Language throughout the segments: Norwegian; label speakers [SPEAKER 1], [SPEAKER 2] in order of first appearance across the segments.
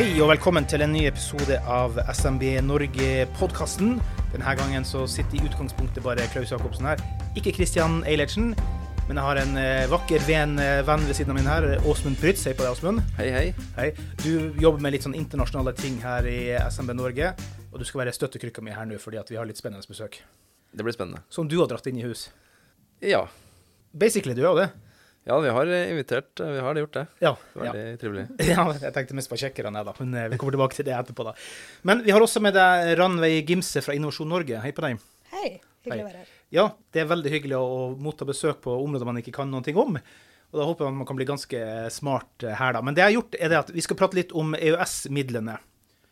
[SPEAKER 1] Hei og velkommen til en ny episode av SMB Norge-podkasten. Denne gangen så sitter i utgangspunktet bare Klaus Jacobsen her. Ikke Christian Eilertsen, men jeg har en eh, vakker ven, eh, venn ved siden av min her. Åsmund Prytz. Hei på deg, Åsmund.
[SPEAKER 2] Hei, hei.
[SPEAKER 1] Hei. Du jobber med litt sånn internasjonale ting her i SMB Norge. Og du skal være støttekrykka mi her nå fordi vi har litt spennende besøk.
[SPEAKER 2] Det blir spennende.
[SPEAKER 1] Som du har dratt inn i hus.
[SPEAKER 2] Ja.
[SPEAKER 1] Basically, du gjør det.
[SPEAKER 2] Ja, vi har eh, invitert. eh, Vi har gjort det.
[SPEAKER 1] Ja. ja.
[SPEAKER 2] Veldig trivelig.
[SPEAKER 1] Ja, jeg tenkte mest på tsjekkerne, da. Men eh, vi kommer tilbake til det etterpå, da. Men vi har også med deg Ranveig Gimse fra Innovasjon Norge. Hei på deg.
[SPEAKER 3] Hei, hyggelig å være her.
[SPEAKER 1] Ja, det er veldig hyggelig å motta besøk på områder man ikke kan noen ting om. Og da håper jeg man kan bli ganske smart her, da. Men det jeg har gjort, er det at vi skal prate litt om EØS-midlene.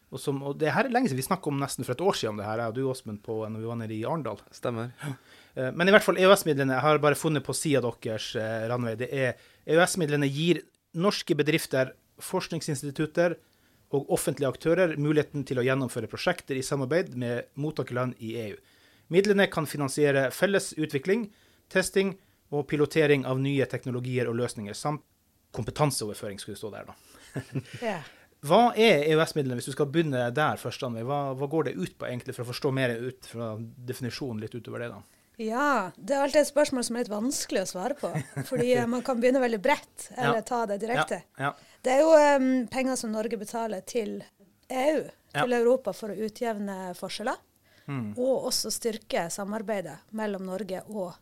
[SPEAKER 1] Og, som, og det her er lenge siden. Vi snakka om nesten for et år siden om det her, jeg og du, Åsmund, på når vi var nede i Arendal.
[SPEAKER 2] Stemmer.
[SPEAKER 1] Eh, Men i hvert fall EØS-midlene har bare funnet på sida deres, eh, Ranveig. Det er EØS-midlene gir norske bedrifter, forskningsinstitutter og offentlige aktører muligheten til å gjennomføre prosjekter i samarbeid med mottakerland i EU. Midlene kan finansiere felles utvikling, testing og pilotering av nye teknologier og løsninger, samt kompetanseoverføring, skulle det stå der, da.
[SPEAKER 3] Ja.
[SPEAKER 1] Hva er EØS-midlene, hvis du skal begynne der først, Anne? Hva, hva går det ut på, egentlig, for å forstå mer ut fra definisjonen litt utover det, da?
[SPEAKER 3] ja, det er alltid et spørsmål som er litt vanskelig å svare på. Fordi eh, man kan begynne veldig bredt, eller
[SPEAKER 1] Ja.
[SPEAKER 3] ta det direkte.
[SPEAKER 1] Ja,
[SPEAKER 3] Det er jo um, penger som Norge betaler til EU,
[SPEAKER 1] Ja.
[SPEAKER 3] til Europa, for å utjevne forskjeller.
[SPEAKER 1] Mm.
[SPEAKER 3] Og også styrke samarbeidet mellom Norge og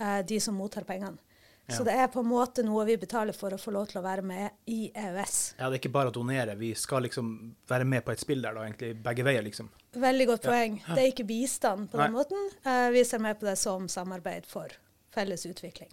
[SPEAKER 3] eh, de som mottar pengene. Så det er på en måte noe vi betaler for å få lov til å være med i EØS.
[SPEAKER 1] Ja, det er ikke bare å donere. Vi skal liksom være med på et spill der, da, egentlig. Begge veier, liksom.
[SPEAKER 3] Veldig godt poeng. Det er ikke bistand på den
[SPEAKER 1] Nei.
[SPEAKER 3] måten. Uh, vi ser med på det som samarbeid for felles utvikling.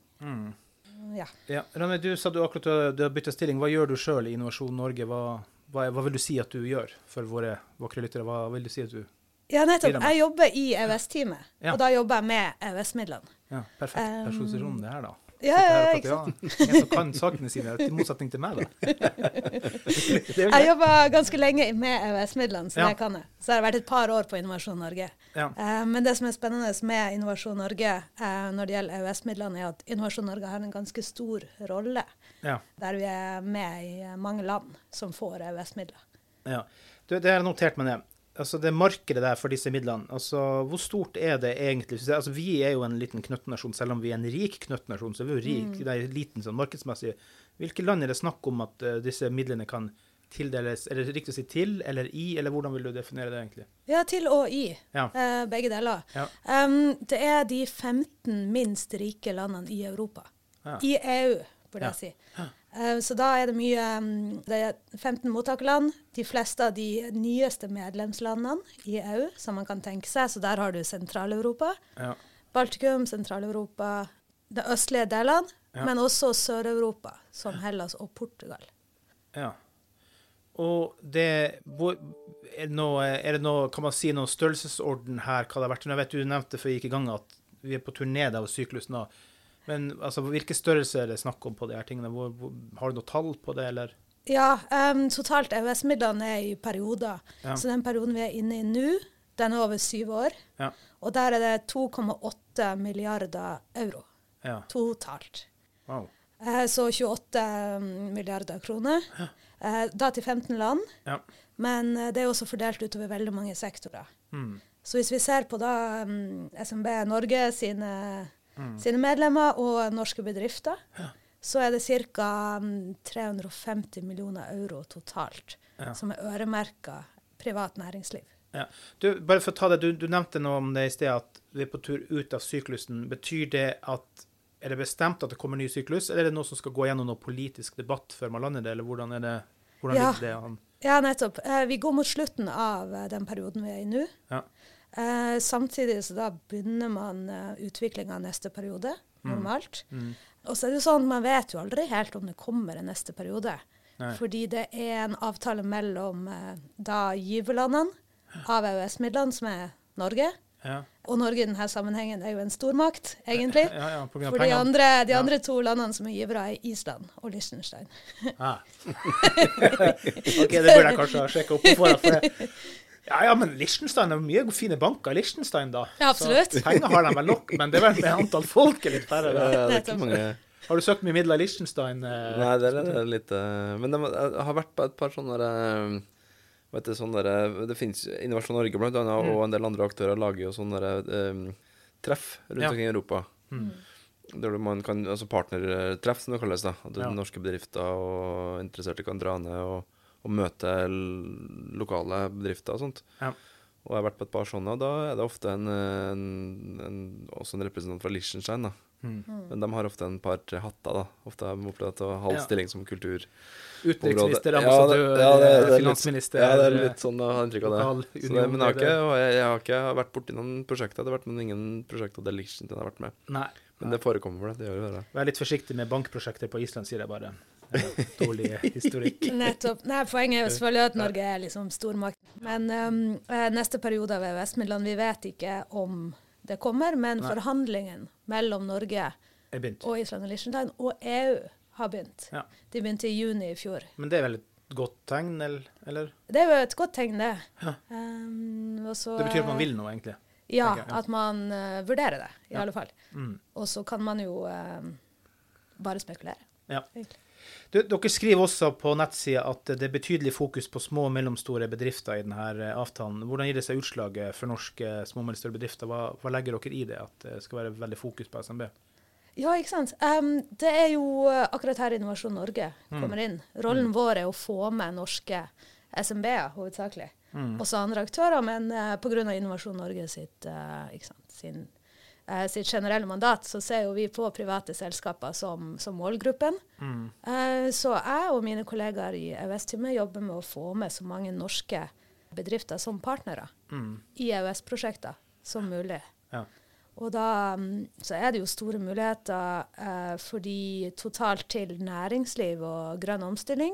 [SPEAKER 3] Ja.
[SPEAKER 1] Ja. Rane, du sa du akkurat du har- bytta stilling. Hva gjør du sjøl i Innovasjon Norge? Hva, hva, hva vil du si at du gjør for våre vakre lyttere? Hva vil du si at du
[SPEAKER 3] Ja, nettopp. Jeg jobber i EØS-teamet,
[SPEAKER 1] Ja.
[SPEAKER 3] og da jobber jeg med EØS-midlene.
[SPEAKER 1] Ja, perfekt
[SPEAKER 3] Um,
[SPEAKER 1] posisjon det her, da.
[SPEAKER 3] Ja, ja, ikke sant.
[SPEAKER 1] ja. En som kan sakene sine, i motsetning til meg, da.
[SPEAKER 3] Jeg jobba ganske lenge med EØS-midlene, som
[SPEAKER 1] Ja.
[SPEAKER 3] jeg kan det. Så jeg har vært et par år på Innovasjon Norge.
[SPEAKER 1] Ja.
[SPEAKER 3] Eh, men det som er spennende med Innovasjon Norge eh, når det gjelder EØS-midlene, er at Innovasjon Norge har en ganske stor rolle,
[SPEAKER 1] Ja.
[SPEAKER 3] der vi er med i mange land som får EØS-midler.
[SPEAKER 1] ja. Du, det har jeg notert meg ned. Altså, det markedet der for disse midlene, altså, hvor stort er det egentlig? Altså, vi er jo en liten knøttnasjon, selv om vi er en rik knøttnasjon, så er vi jo rik, det er liten sånn markedsmessig. Hvilke land er det snakk om at uh, disse midlene kan tildeles? eller riktig å si til eller i, eller hvordan vil du definere det egentlig?
[SPEAKER 3] Ja, til og i.
[SPEAKER 1] Ja.
[SPEAKER 3] Uh, begge deler.
[SPEAKER 1] Ja.
[SPEAKER 3] Um, det er de 15 minst rike landene i Europa.
[SPEAKER 1] Ja.
[SPEAKER 3] I EU, burde
[SPEAKER 1] Ja.
[SPEAKER 3] jeg si. Eh, så da er det mye um, Det er 15 mottakerland. De fleste av de nyeste medlemslandene i EU, som man kan tenke seg. Så der har du Sentral-Europa,
[SPEAKER 1] Ja.
[SPEAKER 3] Baltikum, Sentral-Europa, de østlige delene,
[SPEAKER 1] Ja.
[SPEAKER 3] men også Sør-Europa, som Hellas og Portugal.
[SPEAKER 1] Ja. Og det hvor, er, det noe, er det noe, kan man si noe størrelsesorden her, hva det har vært? Jeg vet du nevnte før vi gikk i gang at vi er på turné der av syklusen. nå. Men altså, hvilke størrelser er det snakk om på de her tingene? Hvor, hvor, har du noe tall på det, eller?
[SPEAKER 3] Ja, um, totalt EØS-midlene er i perioder.
[SPEAKER 1] Ja.
[SPEAKER 3] Så den perioden vi er inne i nå, den er over syv år.
[SPEAKER 1] Ja.
[SPEAKER 3] Og der er det 2,8 milliarder euro
[SPEAKER 1] Ja.
[SPEAKER 3] totalt.
[SPEAKER 1] Wow.
[SPEAKER 3] Eh, så 28 milliarder kroner. Eh, da til 15 land.
[SPEAKER 1] Ja.
[SPEAKER 3] Men eh, det er også fordelt utover veldig mange sektorer.
[SPEAKER 1] Mm.
[SPEAKER 3] Så hvis vi ser på da um, SMB Norge sine,
[SPEAKER 1] Mm.
[SPEAKER 3] sine medlemmer og norske bedrifter, så er det ca. Um, 350 millioner euro totalt
[SPEAKER 1] Ja.
[SPEAKER 3] som er øremerka privat næringsliv.
[SPEAKER 1] Ja. Du, bare for å ta det, du, du nevnte noe om det i sted, at vi er på tur ut av syklusen. Betyr det at er det bestemt at det kommer ny syklus, eller er det noe som skal gå gjennom noe politisk debatt før man lander det, eller hvordan er det? Hvordan
[SPEAKER 3] Ja.
[SPEAKER 1] det an?
[SPEAKER 3] Ja, nettopp. Eh, vi går mot slutten av eh, den perioden vi er i nå.
[SPEAKER 1] Ja.
[SPEAKER 3] Eh, samtidig så da begynner man uh, utviklinga neste periode, normalt.
[SPEAKER 1] Mm.
[SPEAKER 3] Og så er det sånn, man vet jo aldri helt om det kommer en neste periode.
[SPEAKER 1] Nei.
[SPEAKER 3] Fordi det er en avtale mellom eh, da giverlandene av EØS-midlene, som er Norge.
[SPEAKER 1] Ja.
[SPEAKER 3] Og Norge i denne sammenhengen er jo en stormakt, egentlig.
[SPEAKER 1] Ja, ja,
[SPEAKER 3] For de andre, de
[SPEAKER 1] Ja.
[SPEAKER 3] andre to landene som er givere, er Island og Liechtenstein.
[SPEAKER 1] Ah. OK, det burde jeg kanskje ha sjekka opp på forhånd. For det. Ja, ja, men Liechtenstein er mye fine banker i Liechtenstein, da.
[SPEAKER 3] Ja, absolutt.
[SPEAKER 1] Så penger har de vel nok, men det er vel med antall folk er litt færre.
[SPEAKER 2] Ja, det er ikke mange
[SPEAKER 1] Har du søkt mye midler i Liechtenstein? eh?
[SPEAKER 2] Nei, det er litt uh, Men det har vært på et par sånne der, eh, vet du, sånne der, Det finnes Innovasjon Norge blant annet,
[SPEAKER 1] Mm.
[SPEAKER 2] og en del andre aktører lager jo sånne der, um, treff rundt
[SPEAKER 1] Ja.
[SPEAKER 2] omkring i Europa.
[SPEAKER 1] Mm.
[SPEAKER 2] Der du- man kan, altså partnertreff, som det kalles. da At
[SPEAKER 1] Ja.
[SPEAKER 2] norske bedrifter og interesserte kan dra ned og, og møte lokale bedrifter og sånt.
[SPEAKER 1] Ja.
[SPEAKER 2] Og jeg har vært på et par sånne, og da er det ofte en, en, en også en representant fra Liechtenstein. da
[SPEAKER 1] Mm.
[SPEAKER 2] Men de har ofte en par-tre hatter. da Ofte har de opplevd å halv
[SPEAKER 1] Ja.
[SPEAKER 2] stilling som kultur.
[SPEAKER 1] Utenriksminister,
[SPEAKER 2] Ja, det-
[SPEAKER 1] ambassadør,
[SPEAKER 2] ja, det- det er litt-
[SPEAKER 1] finansminister
[SPEAKER 2] Ja, det er litt sånn jeg har inntrykk av det. Så det men jeg har, ikke, og jeg, jeg har ikke vært borti noen prosjekter. Det har vært noen, ingen prosjekter der Liechtenstein har vært med.
[SPEAKER 1] Nei.
[SPEAKER 2] Men det forekommer for det gjør jo det.
[SPEAKER 1] Vær litt forsiktig med bankprosjekter på Island, sier jeg bare. Dårlig historikk.
[SPEAKER 3] Nettopp. Nei, poenget er jo selvfølgelig at Norge er liksom stormakt. Men um, eh, neste periode av EØS-midlene, vi vet ikke om det kommer, men
[SPEAKER 1] Nei.
[SPEAKER 3] forhandlingen mellom Norge og Island og Liechtenstein og EU har begynt.
[SPEAKER 1] Ja.
[SPEAKER 3] De begynte i juni i fjor.
[SPEAKER 1] Men det er vel et godt tegn, eller?
[SPEAKER 3] Det er jo et godt tegn, det.
[SPEAKER 1] Ja.
[SPEAKER 3] Um, så,
[SPEAKER 1] Det betyr at man vil noe, egentlig.
[SPEAKER 3] Ja,
[SPEAKER 1] jeg, ja.
[SPEAKER 3] at man uh, vurderer det, i alle fall.
[SPEAKER 1] Mm.
[SPEAKER 3] Og så kan man jo uh, bare spekulere.
[SPEAKER 1] Ja.
[SPEAKER 3] egentlig.
[SPEAKER 1] Du, dere skriver også på nettsida at det er betydelig fokus på små og mellomstore bedrifter i denne avtalen. Hvordan gir det seg utslaget for norske små og mellomstore bedrifter? Hva, hva legger dere i det, at det skal være veldig fokus på SMB?
[SPEAKER 3] Ja, ikke sant. Um, det er jo eh, akkurat her Innovasjon Norge
[SPEAKER 1] Mm.
[SPEAKER 3] kommer inn. Rollen vår er å få med norske SMB-er, hovedsakelig.
[SPEAKER 1] Mm.
[SPEAKER 3] Også andre aktører, men uh, pga. Innovasjon Norge sitt, uh, sant, sin, eh, sitt generelle mandat, så ser jo vi på private selskaper som, som målgruppen.
[SPEAKER 1] Mm.
[SPEAKER 3] Eh, så jeg og mine kollegaer i EØS-teamet jobber med å få med så mange norske bedrifter som partnere
[SPEAKER 1] Mm.
[SPEAKER 3] i EØS-prosjekter som mulig.
[SPEAKER 1] Ja.
[SPEAKER 3] Og da mm, så er det jo store muligheter eh, fordi totalt til næringsliv og grønn omstilling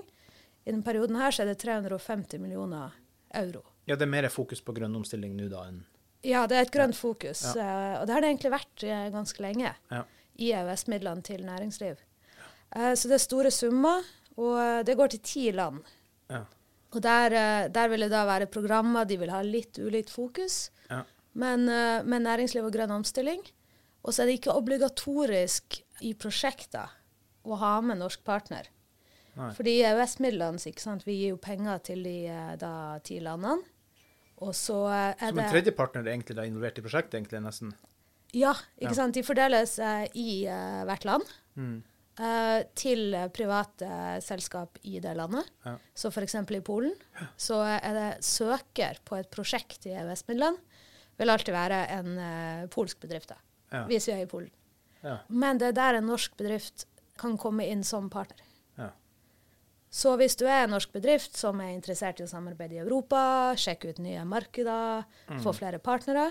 [SPEAKER 3] I denne perioden her så er det 350 millioner euro.
[SPEAKER 1] ja, det er mer fokus på grønn omstilling nå da enn
[SPEAKER 3] Ja, det er et grønt fokus,
[SPEAKER 1] Ja.
[SPEAKER 3] eh, og det har det egentlig vært eh, ganske lenge
[SPEAKER 1] Ja.
[SPEAKER 3] i EØS-midlene til næringsliv. Eh, så det er store summer, og det går til ti land.
[SPEAKER 1] Ja.
[SPEAKER 3] Og der, der vil det da være programmer, de vil ha litt ulikt fokus,
[SPEAKER 1] Ja.
[SPEAKER 3] men med næringsliv og grønn omstilling. Og så er det ikke obligatorisk i prosjekter å ha med norsk partner.
[SPEAKER 1] Nei.
[SPEAKER 3] Fordi EØS-midlene, vi gir jo penger til de da, ti landene. Og så er det...
[SPEAKER 1] Som en tredjepartner er egentlig da involvert i prosjektet, egentlig, nesten.
[SPEAKER 3] Ja, ikke
[SPEAKER 1] Ja.
[SPEAKER 3] sant. De fordeles uh, i uh, hvert land.
[SPEAKER 1] Mm.
[SPEAKER 3] Uh, til eh, private selskap i det landet.
[SPEAKER 1] Ja.
[SPEAKER 3] Så f.eks. i Polen så er det søker på et prosjekt i EØS-midlene. Vil alltid være en eh, polsk bedrift, da,
[SPEAKER 1] Ja.
[SPEAKER 3] hvis vi er i Polen.
[SPEAKER 1] Ja.
[SPEAKER 3] Men det er der en norsk bedrift kan komme inn som partner. Så hvis du er en norsk bedrift som er interessert i å samarbeide i Europa, sjekke ut nye markeder,
[SPEAKER 1] Mm.
[SPEAKER 3] få flere partnere,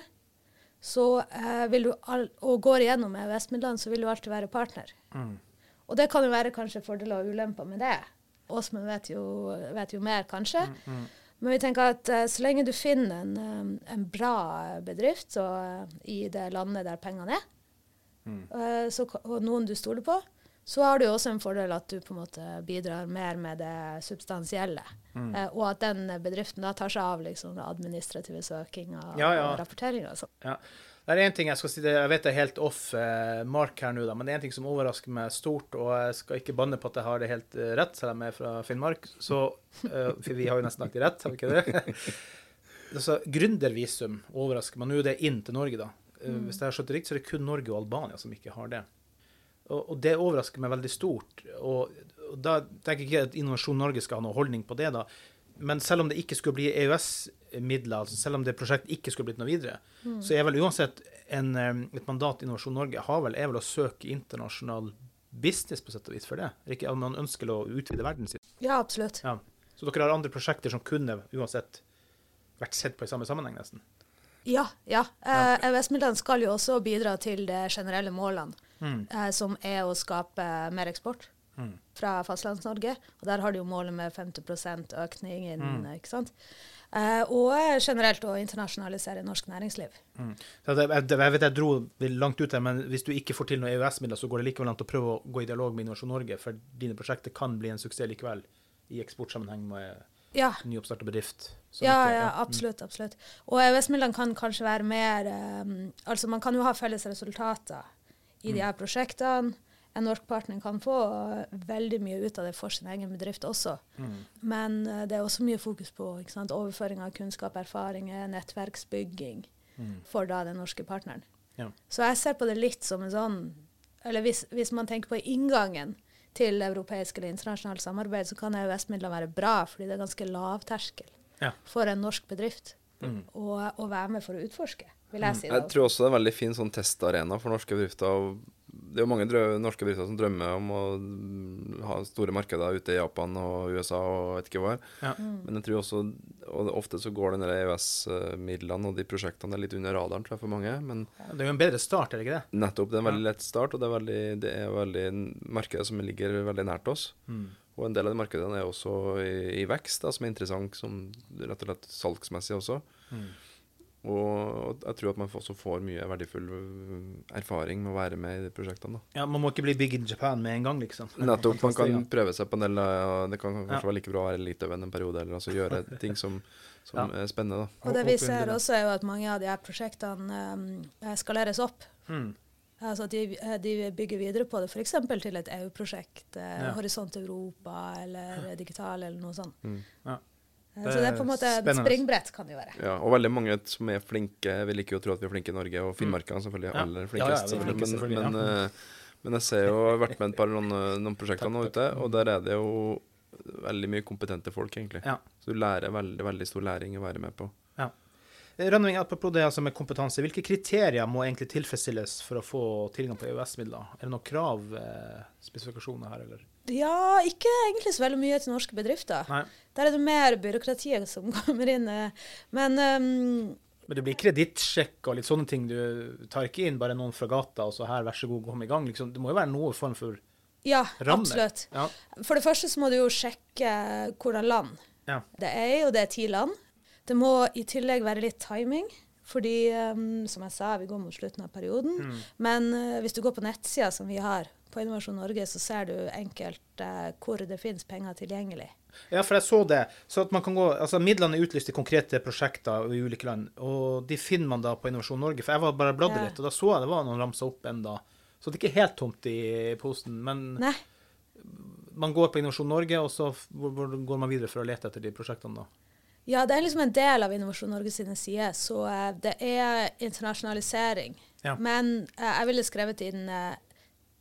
[SPEAKER 3] så eh, vil du all, og går igjennom EØS-midlene, så vil du alltid være partner.
[SPEAKER 1] Mm.
[SPEAKER 3] Og det kan jo være kanskje fordeler og ulemper med det. Åsmund vet, vet jo mer, kanskje.
[SPEAKER 1] Mm.
[SPEAKER 3] Men vi tenker at eh, så lenge du finner en, eh, en bra bedrift så, eh, i det landet der pengene er,
[SPEAKER 1] Mm.
[SPEAKER 3] eh, så, og noen du stoler på, så har du også en fordel at du på en måte bidrar mer med det substansielle.
[SPEAKER 1] Mm.
[SPEAKER 3] Eh, og at den bedriften da tar seg av liksom, det administrative søkinga
[SPEAKER 1] Ja, ja.
[SPEAKER 3] og rapporteringa.
[SPEAKER 1] Ja. Det er én ting jeg skal si, jeg vet det er helt off eh, mark her nå, da, men det er en ting som overrasker meg stort, og jeg skal ikke banne på at jeg har det helt eh, rett, selv om jeg er fra Finnmark. Så, eh, for vi har jo nesten alltid rett, har vi ikke det? altså, Gründervisum overrasker meg. Nå er det inn til Norge, da. Mm. Hvis jeg har skjønt det riktig, så er det kun Norge og Albania som ikke har det. Og, og det overrasker meg veldig stort. Og, og da tenker jeg ikke at Innovasjon Norge skal ha noe holdning på det, da. Men selv om det ikke skulle bli EØS-midler, altså selv om det prosjektet ikke skulle blitt noe videre, så er vel uansett en, eh, et mandat Innovasjon Norge har vel, er vel å søke internasjonal business på sett og vis for det. Ikke om man ønsker å utvide verden sin.
[SPEAKER 3] Ja, absolutt.
[SPEAKER 1] Ja. Så dere har andre prosjekter som kunne uansett vært sett på i samme sammenheng, nesten?
[SPEAKER 3] Ja. ja. Eh, EØS-midlene skal jo også bidra til de generelle målene,
[SPEAKER 1] Mm.
[SPEAKER 3] eh, som er å skape mer eksport
[SPEAKER 1] Mm.
[SPEAKER 3] fra Fastlands-Norge. Og der har de jo målet med 50 økning innen,
[SPEAKER 1] Mm.
[SPEAKER 3] ikke sant. Eh, og generelt å internasjonalisere norsk næringsliv.
[SPEAKER 1] Så det, jeg, jeg vet jeg dro langt ut her, men hvis du ikke får til noen EØS-midler, så går det likevel an å prøve å gå i dialog med Innovasjon Norge, for dine prosjekter kan bli en suksess likevel i eksportsammenheng med
[SPEAKER 3] Ja,
[SPEAKER 1] nyoppstarta bedrift.
[SPEAKER 3] ja,
[SPEAKER 1] ikke-
[SPEAKER 3] ja, absolutt. absolutt. Og EØS-midlene kan kanskje være mer um, Altså, man kan jo ha felles resultater i de her prosjektene. En norsk partner kan få veldig mye ut av det for sin egen bedrift også.
[SPEAKER 1] Mm.
[SPEAKER 3] Men eh, det er også mye fokus på sant? overføring av kunnskap, erfaringer, nettverksbygging
[SPEAKER 1] Mm.
[SPEAKER 3] for da den norske partneren.
[SPEAKER 1] Ja.
[SPEAKER 3] Så jeg ser på det litt som en sånn Eller hvis, hvis man tenker på inngangen til europeisk eller internasjonalt samarbeid, så kan EØS-midler være bra, fordi det er ganske lav terskel
[SPEAKER 1] Ja.
[SPEAKER 3] for en norsk bedrift
[SPEAKER 1] Mm.
[SPEAKER 3] å, å være med for å utforske, vil jeg si.
[SPEAKER 2] Jeg tror også det er en veldig fin sånn testarena for norske bedrifter. Det er jo mange drø norske bedrifter som drømmer om å mm, ha store markeder ute i Japan og USA og vet ikke hva.
[SPEAKER 1] Ja.
[SPEAKER 3] Mm.
[SPEAKER 2] Men jeg tror også og ofte så går den EØS-midlene og de prosjektene litt under radaren tror jeg, for mange. Men
[SPEAKER 1] Det er jo en bedre start, er det ikke det?
[SPEAKER 2] nettopp, det er en veldig lett start, og det er veldig, det er veldig markeder som ligger veldig nært oss.
[SPEAKER 1] Mm.
[SPEAKER 2] Og en del av de markedene er også i, i vekst, da, som er interessant som rett og slett salgsmessig også.
[SPEAKER 1] Mm.
[SPEAKER 2] Og jeg tror at man også får mye verdifull øh, erfaring med å være med i de prosjektene. da.
[SPEAKER 1] Ja, Man må ikke bli big in Japan med en gang, liksom.
[SPEAKER 2] Nettopp. Man kan prøve seg på en del av Det kan kanskje
[SPEAKER 1] Ja.
[SPEAKER 2] være like bra å være elitevenn en periode, eller altså gjøre ting som, som
[SPEAKER 1] Ja.
[SPEAKER 2] er spennende. da.
[SPEAKER 3] Og det vi ser også, er jo at mange av de her prosjektene um, skaleres opp.
[SPEAKER 1] Mm.
[SPEAKER 3] Altså at de, de bygger videre på det, f.eks. til et EU-prosjekt, eh,
[SPEAKER 1] Ja.
[SPEAKER 3] Horisont Europa eller Digital eller noe sånt.
[SPEAKER 2] Mm.
[SPEAKER 1] Ja.
[SPEAKER 3] Eh, Så det er på en måte et springbrett, kan det jo være.
[SPEAKER 2] Ja, og veldig mange som er flinke. vil ikke jo tro at vi er flinke i Norge, og finnmarkene selvfølgelig er
[SPEAKER 1] Ja.
[SPEAKER 2] aller flinkest.
[SPEAKER 1] ja, ja, er
[SPEAKER 2] selvfølgelig.
[SPEAKER 1] flinkest,
[SPEAKER 2] men, men, eh, men jeg ser jo, jeg har vært med et par noen, noen prosjekter nå ute, og der er det jo veldig mye kompetente folk, egentlig.
[SPEAKER 1] Ja.
[SPEAKER 2] Så du lærer veldig, veldig stor læring å være med på.
[SPEAKER 1] Rønning, apropos det altså med kompetanse, hvilke kriterier må egentlig tilfredsstilles for å få tilgang på EØS-midler? Er det noen krav, eh, spesifikasjoner her, eller?
[SPEAKER 3] Ja, ikke egentlig så veldig mye til norske bedrifter.
[SPEAKER 1] Nei.
[SPEAKER 3] Der er det mer byråkratiet som kommer inn. eh. Men um,
[SPEAKER 1] Men det blir kredittsjekk og litt sånne ting. Du tar ikke inn bare noen fra gata, og så her, vær så god, kom i gang. Liksom, det må jo være noen form for
[SPEAKER 3] ja,
[SPEAKER 1] rammer.
[SPEAKER 3] absolutt.
[SPEAKER 1] Ja.
[SPEAKER 3] For det første så må du jo sjekke hvordan land
[SPEAKER 1] Ja.
[SPEAKER 3] det er, og det er ti land. Det må i tillegg være litt timing. Fordi, um, som jeg sa, vi går mot slutten av perioden.
[SPEAKER 1] Mm.
[SPEAKER 3] Men uh, hvis du går på nettsida som vi har på Innovasjon Norge, så ser du enkelt eh, hvor det finnes penger tilgjengelig.
[SPEAKER 1] Ja, for jeg så det. Så at man kan gå, altså Midlene er utlyst i konkrete prosjekter i ulike land, og de finner man da på Innovasjon Norge. For jeg var bare bladde
[SPEAKER 3] Ja.
[SPEAKER 1] litt, og da så jeg det var noen ramsa opp enda. Så det er ikke helt tomt i posen. Men
[SPEAKER 3] Nei,
[SPEAKER 1] man går på Innovasjon Norge, og så går man videre for å lete etter de prosjektene da?
[SPEAKER 3] Ja, det er liksom en del av Innovasjon Norge sine sider, så eh, det er internasjonalisering.
[SPEAKER 1] Ja.
[SPEAKER 3] Men eh, jeg ville skrevet inn eh,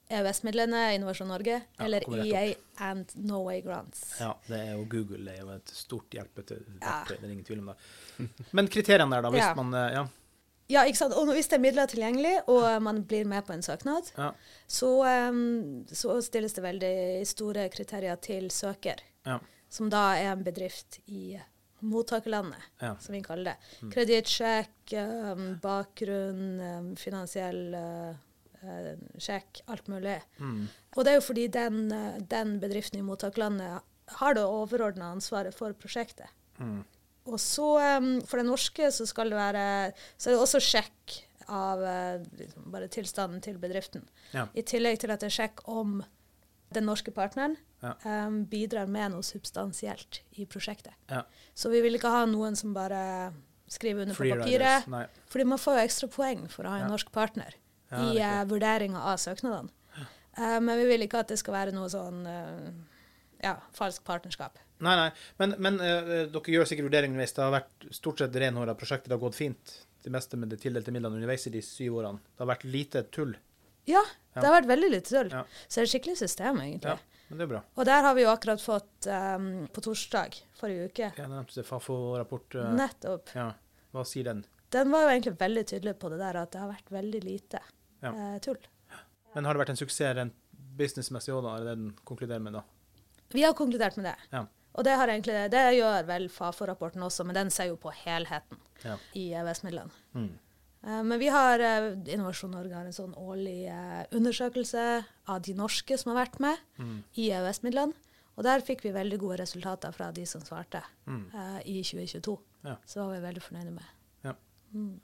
[SPEAKER 3] EØS-midlene, Innovasjon Norge,
[SPEAKER 1] Ja,
[SPEAKER 3] eller EA and Norway Grants.
[SPEAKER 1] Ja, det er jo Google det er jo et stort hjelpete. til
[SPEAKER 3] Ja.
[SPEAKER 1] det er ingen tvil om det. Men kriteriene der, da, hvis
[SPEAKER 3] Ja.
[SPEAKER 1] man eh, Ja.
[SPEAKER 3] Ja, ikke sant? Og hvis det er midler tilgjengelig, og man blir med på en søknad,
[SPEAKER 1] Ja.
[SPEAKER 3] så, um, så stilles det veldig store kriterier til søker,
[SPEAKER 1] Ja.
[SPEAKER 3] som da er en bedrift i mottakerlandet,
[SPEAKER 1] Ja.
[SPEAKER 3] som vi kaller det. Kredittsjekk, um, bakgrunn, um, finansiell eh, sjekk, alt mulig.
[SPEAKER 1] Mm.
[SPEAKER 3] Og det er jo fordi den, eh, den bedriften i mottakerlandet har det overordna ansvaret for prosjektet.
[SPEAKER 1] Mm.
[SPEAKER 3] Og så, em, for det norske, så skal det være Så er det også sjekk av eh, liksom bare tilstanden til bedriften.
[SPEAKER 1] Ja.
[SPEAKER 3] I tillegg til at det er sjekk om den norske partneren
[SPEAKER 1] Ja.
[SPEAKER 3] um, bidrar med noe substansielt i prosjektet.
[SPEAKER 1] Ja.
[SPEAKER 3] Så vi vil ikke ha noen som bare skriver under på papiret. Fordi man får jo ekstra poeng for å ha en norsk partner
[SPEAKER 1] Ja,
[SPEAKER 3] i uh, vurderinga av søknadene. Uh, men vi vil ikke at det skal være noe sånn eh, ja, falsk partnerskap.
[SPEAKER 1] Nei, nei. Men, men eh, dere gjør sikkert vurderinger underveis. Det har vært stort sett renhåra prosjekter. Det har gått fint. Det meste med de tildelte midlene underveis i de syv årene. Det har vært lite tull.
[SPEAKER 3] Ja,
[SPEAKER 1] Ja.
[SPEAKER 3] det har vært veldig lite tull.
[SPEAKER 1] Ja.
[SPEAKER 3] Så det er et skikkelig system, egentlig.
[SPEAKER 1] Ja, men det er bra.
[SPEAKER 3] Og der har vi jo akkurat fått um, på torsdag forrige uke.
[SPEAKER 1] Jeg nevnte Fafo-rapport. Uh,
[SPEAKER 3] Nettopp.
[SPEAKER 1] Ja. Hva sier den?
[SPEAKER 3] Den var jo egentlig veldig tydelig på det der at det har vært veldig lite
[SPEAKER 1] Ja.
[SPEAKER 3] eh, tull.
[SPEAKER 1] Men har det vært en suksess rent businessmessig òg, da? Er det den konkluderer med, da?
[SPEAKER 3] Vi har konkludert med det.
[SPEAKER 1] Ja.
[SPEAKER 3] Og det, har egentlig, det gjør vel Fafo-rapporten også, men den ser jo på helheten
[SPEAKER 1] Ja.
[SPEAKER 3] i EØS-midlene.
[SPEAKER 1] Mm.
[SPEAKER 3] Eh, Men vi har eh, Innovasjon Norge har en sånn årlig eh, undersøkelse av de norske som har vært med
[SPEAKER 1] Mm.
[SPEAKER 3] i EØS-midlene. Og der fikk vi veldig gode resultater fra de som svarte
[SPEAKER 1] Mm.
[SPEAKER 3] uh, i 2022.
[SPEAKER 1] Ja.
[SPEAKER 3] Så var vi veldig fornøyde med.
[SPEAKER 1] Ja.
[SPEAKER 3] Mm.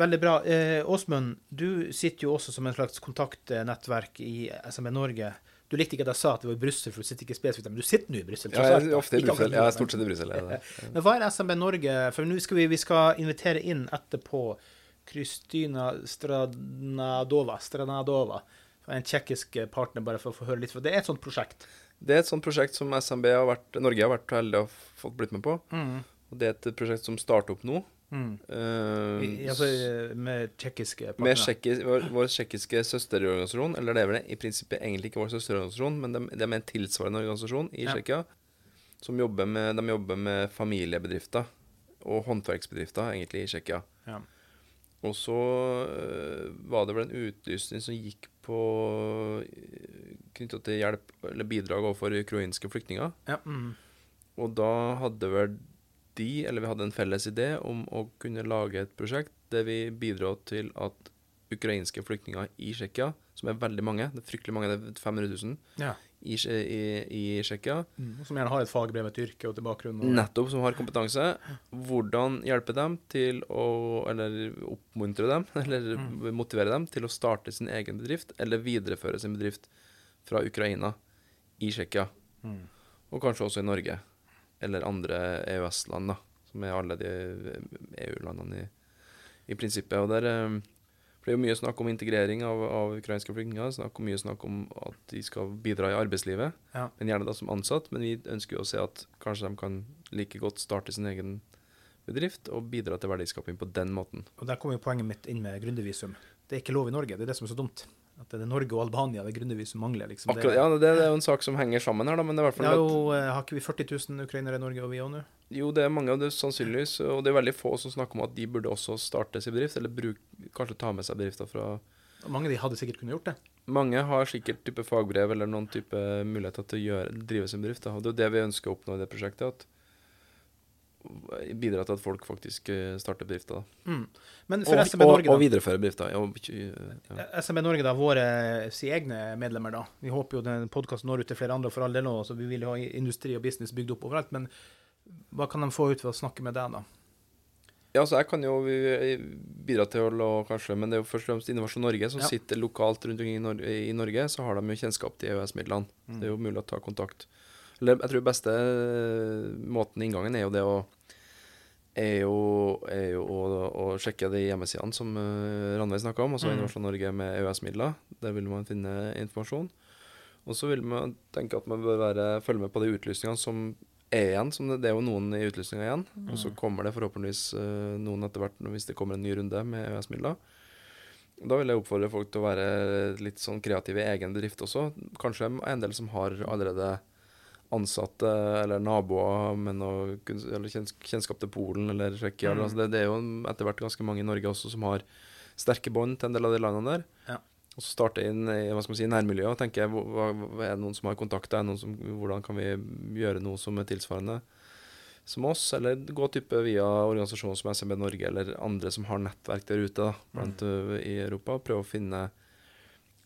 [SPEAKER 1] Veldig bra. Eh, Åsmund, du sitter jo også som en slags kontaktnettverk i SMB Norge. Du likte ikke at jeg sa at det var i Brussel, for du sitter ikke spesifikt men du sitter nå i Brussel.
[SPEAKER 2] Ja, jeg er ofte i Brussel. Jeg er stort sett i Brussel. er.
[SPEAKER 1] Men hva er SMB Norge? For nå skal vi, vi skal invitere inn etterpå Krystyna Stranadova, Stranadova, en tsjekkisk partner, bare for å få høre litt. For det er et sånt prosjekt.
[SPEAKER 2] Det er et sånt prosjekt som SMB har vært, Norge har vært heldig og fått blitt med på. Og det er et prosjekt som starter opp nå.
[SPEAKER 1] Mm.
[SPEAKER 2] Uh,
[SPEAKER 1] I, altså med tsjekkiske
[SPEAKER 2] med
[SPEAKER 1] partnere.
[SPEAKER 2] tsjekki- vår, vår tsjekkiske søsterorganisasjon, eller det er vel det, i prinsippet egentlig ikke vår søsterorganisasjon, men det, det er med en tilsvarende organisasjon i
[SPEAKER 1] Ja.
[SPEAKER 2] Tsjekkia, som jobber med, de jobber med familiebedrifter og håndverksbedrifter egentlig i Tsjekkia.
[SPEAKER 1] Ja.
[SPEAKER 2] Og så øh, var det vel en utlysning som gikk på knytta til hjelp eller bidrag overfor ukrainske flyktninger.
[SPEAKER 1] Ja, mm.
[SPEAKER 2] Og da hadde vel de, eller vi hadde en felles idé om å kunne lage et prosjekt der vi bidro til at ukrainske flyktninger i Tsjekkia, som er veldig mange, det er fryktelig mange, det er 500 000
[SPEAKER 1] ja.
[SPEAKER 2] i, i, i Tsjekkia,
[SPEAKER 1] Mm. Som gjerne har et fagbrev, et yrke og til bakgrunn. Og,
[SPEAKER 2] nettopp som har kompetanse, hvordan hjelpe dem til å Eller oppmuntre dem, eller motivere dem til å starte sin egen bedrift, eller videreføre sin bedrift fra Ukraina i Tsjekkia.
[SPEAKER 1] Mm.
[SPEAKER 2] Og kanskje også i Norge. Eller andre EØS-land, da. Som er alle de EU-landene i, i prinsippet. Og der, ble for det er jo mye snakk om integrering av, av ukrainske flyktninger. Snakk om, mye snakk om at de skal bidra i arbeidslivet,
[SPEAKER 1] Ja.
[SPEAKER 2] men gjerne da som ansatt. Men vi ønsker jo å se at kanskje de kan like godt starte sin egen bedrift og bidra til verdiskaping på den måten.
[SPEAKER 1] Og der kommer jo poenget mitt inn med gründervisum. Det er ikke lov i Norge. Det er det som er så dumt. At det er Norge og Albania det gründervisum mangler. Liksom.
[SPEAKER 2] Akkurat, ja, det, det er jo en sak som henger sammen her, da, men det er i hvert fall ja,
[SPEAKER 1] jo, eh, har ikke vi 40 000 ukrainere i Norge og vi òg nå?
[SPEAKER 2] Jo, det er mange av det sannsynligvis, og det er veldig få som snakker om at de burde også starte sin bedrift, eller bruk, kanskje ta med seg bedrifter fra
[SPEAKER 1] Mange av de hadde sikkert kunnet gjort det.
[SPEAKER 2] Mange har sikkert type fagbrev eller noen type muligheter til å gjøre, drive sin bedrift. Da. Og det er det vi ønsker å oppnå i det prosjektet. at Bidra til at folk faktisk eh, starter bedrifter. Da.
[SPEAKER 1] Mm. Men for
[SPEAKER 2] Og,
[SPEAKER 1] SMB
[SPEAKER 2] og,
[SPEAKER 1] Norge,
[SPEAKER 2] og
[SPEAKER 1] da.
[SPEAKER 2] videreføre bedrifter. Ja, og.
[SPEAKER 1] SMB Norge, da, våre si egne medlemmer, da. Vi håper jo den podkasten når ut til flere andre for all del nå, så vi vil ha industri og business bygd opp overalt. Men hva kan de få ut ved å snakke med deg, da?
[SPEAKER 2] Ja, så jeg kan jo bidra til å la kanskje Men det er jo først og fremst Innovasjon Norge som
[SPEAKER 1] Ja.
[SPEAKER 2] sitter lokalt rundt omkring i Norge. Så har de jo kjennskap til EØS-midlene.
[SPEAKER 1] Mm.
[SPEAKER 2] Det er jo mulig å ta kontakt. Eller jeg tror beste måten inngangen er jo det å er jo, er jo å, å sjekke de hjemmesidene som uh, Ranveig snakka om, altså
[SPEAKER 1] Mm.
[SPEAKER 2] Innovasjon Norge med EØS-midler. Der vil man finne informasjon. Og så vil man tenke at man bør være, følge med på de utlysningene som er igjen. Som det, det er jo noen i utlysninga igjen. Og så kommer det forhåpentligvis uh, noen etter hvert hvis det kommer en ny runde med EØS-midler. Da vil jeg oppfordre folk til å være litt sånn kreative i egen bedrift også. Kanskje en del som har allerede ansatte eller naboer med noe eller kjennskap til Polen eller Tsjekkia.
[SPEAKER 1] Mm.
[SPEAKER 2] Altså det, det er jo etter hvert ganske mange i Norge også som har sterke bånd til en del av de landene der.
[SPEAKER 1] Ja.
[SPEAKER 2] Og så starte inn i hva skal man si, nærmiljøet og tenke hva, er det noen som har kontakter? Er hvordan kan vi gjøre noe som er tilsvarende som oss? Eller gå type via organisasjoner som SMB Norge eller andre som har nettverk der ute da, blant, mm. i Europa. og Prøve å finne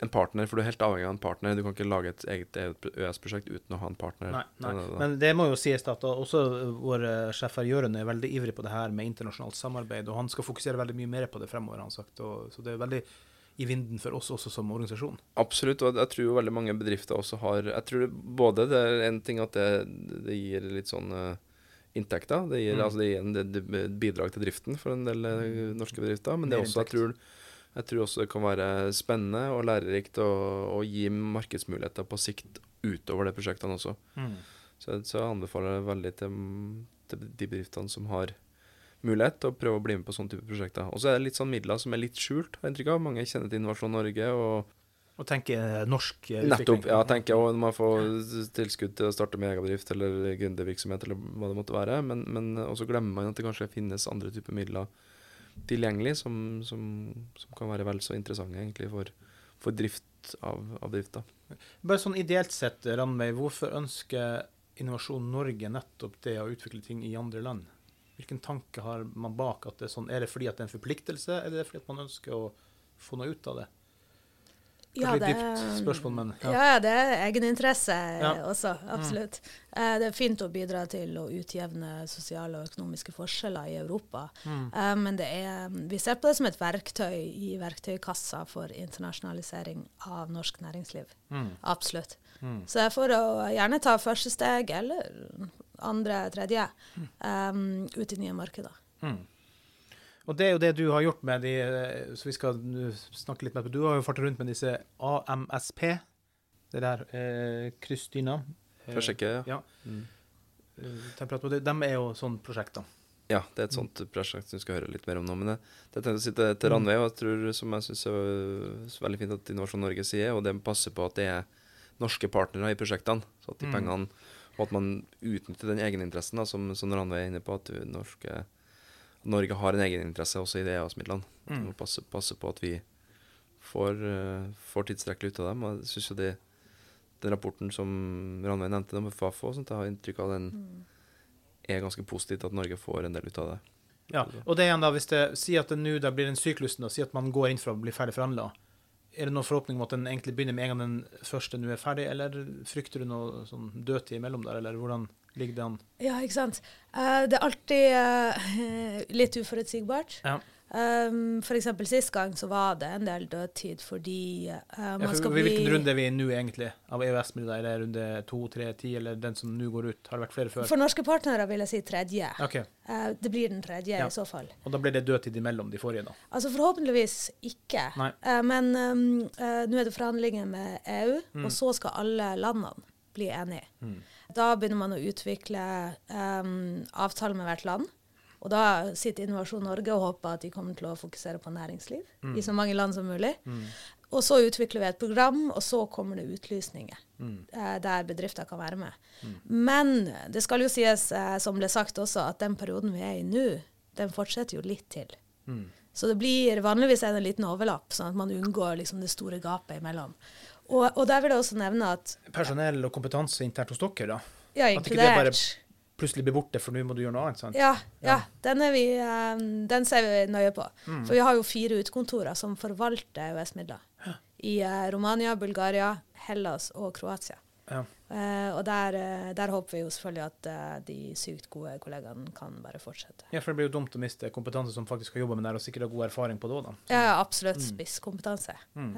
[SPEAKER 2] en partner, for du er helt avhengig av en partner. Du kan ikke lage et eget EØS-prosjekt uten å ha en partner.
[SPEAKER 1] Nei, nei. Men det må jo sies at også vår eh, sjef her Jørund er veldig ivrig på det her med internasjonalt samarbeid, og han skal fokusere veldig mye mer på det fremover, har han sagt. Og, så det er veldig i vinden for oss også som organisasjon.
[SPEAKER 2] Absolutt, og jeg tror jo veldig mange bedrifter også har Jeg tror både det er en ting at det, det gir litt sånn eh, inntekter. Det gir,
[SPEAKER 1] Mm.
[SPEAKER 2] altså det gir en det, det bidrag til driften for en del eh, norske bedrifter. Men det er også, jeg tror, jeg tror også det kan være spennende og lærerikt og, og gi markedsmuligheter på sikt utover de prosjektene også. Så, så jeg anbefaler det veldig til, til de bedriftene som har mulighet til å prøve å bli med på sånne type prosjekter. Og så er det litt sånn midler som er litt skjult, har jeg inntrykk av. Mange kjenner til Innovasjon Norge. og
[SPEAKER 1] Og tenke norsk utvikling.
[SPEAKER 2] Nettopp. Ja, tenker jeg. Man får tilskudd til å starte med egen bedrift eller gründervirksomhet eller hva det måtte være. Men, men også glemmer man at det kanskje finnes andre typer midler tilgjengelig som, som, som kan være vel så interessante egentlig for, for drift av, av drifta.
[SPEAKER 1] Bare sånn ideelt sett, Ranveig, hvorfor ønsker Innovasjon Norge nettopp det å utvikle ting i andre land? Hvilken tanke har man bak at det er sånn? Er det fordi at det er en forpliktelse, eller er det fordi at man ønsker å få noe ut av det?
[SPEAKER 3] Ja, det,
[SPEAKER 1] litt dypt spørsmål, men
[SPEAKER 3] ja.
[SPEAKER 1] ja.
[SPEAKER 3] det er egeninteresse
[SPEAKER 1] Ja.
[SPEAKER 3] også. Absolutt. Eh, Det er fint å bidra til å utjevne sosiale og økonomiske forskjeller i Europa.
[SPEAKER 1] Mm.
[SPEAKER 3] Eh, Men det er, vi ser på det som et verktøy i verktøykassa for internasjonalisering av norsk næringsliv.
[SPEAKER 1] Mm.
[SPEAKER 3] Absolutt.
[SPEAKER 1] Mm.
[SPEAKER 3] Så er for å gjerne ta første steg, eller andre, tredje, um, ut i nye markeder.
[SPEAKER 1] Mm. Og det er jo det du har gjort med de eh, Så vi skal snakke litt mer på Du har jo farta rundt med disse AMSP. Det der eh, kryssdyna. Eh,
[SPEAKER 2] For å sjekke, ja.
[SPEAKER 1] Ja.
[SPEAKER 2] Mm.
[SPEAKER 1] eh, temperatur. De er jo sånn prosjekter.
[SPEAKER 2] Ja, det er et sånt prosjekt som vi skal høre litt mer om nå. Men det, det tenkte jeg å si til, til Ranveig, og jeg tror, som jeg syns er veldig fint at Innovasjon Norge sier, og det passer på at det er norske partnere i prosjektene. Så at de
[SPEAKER 1] Mm.
[SPEAKER 2] pengene Og at man utnytter den egeninteressen, da, som, som Ranveig er inne på, at du norske, Norge har en egeninteresse også i det EØS-midlene.
[SPEAKER 1] Mm.
[SPEAKER 2] Vi må passe, passe på at vi får, uh, får tilstrekkelig ut av dem. Og jeg synes jo det, den rapporten som Ranveig nevnte med Fafo, sånt, jeg har inntrykk av den er ganske positivt at Norge får en del ut av det.
[SPEAKER 1] Ja, og det igjen da, hvis det sier at det nå blir en syklus, da, si at man går inn for å bli ferdig forhandla, er det noen forhåpning om at den egentlig begynner med en gang den første nå er ferdig, eller frykter du noe sånn dødtid imellom der, eller hvordan ligger det an?
[SPEAKER 3] Ja, ikke sant. Eh, det er alltid eh, litt uforutsigbart.
[SPEAKER 1] Ja.
[SPEAKER 3] Um, for eksempel sist gang så var det en del dødtid fordi
[SPEAKER 1] Ja,
[SPEAKER 3] man
[SPEAKER 1] for,
[SPEAKER 3] skal bli
[SPEAKER 1] hvilken runde er vi i nå, egentlig, av EØS-midler? Er det runde to, tre, ti, eller den som nå går ut? Har det vært flere før?
[SPEAKER 3] For norske partnere vil jeg si tredje.
[SPEAKER 1] Okay.
[SPEAKER 3] Uh, det blir den tredje
[SPEAKER 1] Ja.
[SPEAKER 3] i så fall.
[SPEAKER 1] Og da blir det dødtid imellom de forrige, da?
[SPEAKER 3] Altså Forhåpentligvis ikke. Eh, men um, nå er det forhandlinger med EU,
[SPEAKER 1] Mm.
[SPEAKER 3] og så skal alle landene bli enige.
[SPEAKER 1] Mm.
[SPEAKER 3] Da begynner man å utvikle um, avtaler med hvert land. Og da sitter Innovasjon Norge og håper at de kommer til å fokusere på næringsliv i så mange land som mulig.
[SPEAKER 1] Mm.
[SPEAKER 3] Og så utvikler vi et program, og så kommer det utlysninger
[SPEAKER 1] Mm.
[SPEAKER 3] eh, der bedrifter kan være med. Men det skal jo sies, eh, som ble sagt også, at den perioden vi er i nå, den fortsetter jo litt til.
[SPEAKER 1] Mm.
[SPEAKER 3] Så det blir vanligvis en liten overlapp, sånn at man unngår liksom det store gapet imellom. Og, og der vil jeg også nevne at
[SPEAKER 1] Personell og kompetanse internt hos dere, da?
[SPEAKER 3] ja, inkludert.
[SPEAKER 1] At ikke det bare Plutselig blir borte, for nå må du gjøre noe annet, sant?
[SPEAKER 3] ja, ja, den, vi, eh, den ser vi nøye på.
[SPEAKER 1] Mm.
[SPEAKER 3] For vi har jo fire utkontorer som forvalter EØS-midler. Ja. I eh, Romania, Bulgaria, Hellas og Kroatia.
[SPEAKER 1] Ja.
[SPEAKER 3] Eh, og der, eh, der håper vi jo selvfølgelig at eh, de sykt gode kollegaene kan bare fortsette.
[SPEAKER 1] Ja, for det blir jo dumt å miste kompetanse som faktisk har jobba med det, og sikkert har god erfaring på det òg, da.
[SPEAKER 3] Ja, absolutt.
[SPEAKER 1] Mm.
[SPEAKER 3] Spisskompetanse.
[SPEAKER 1] Mm.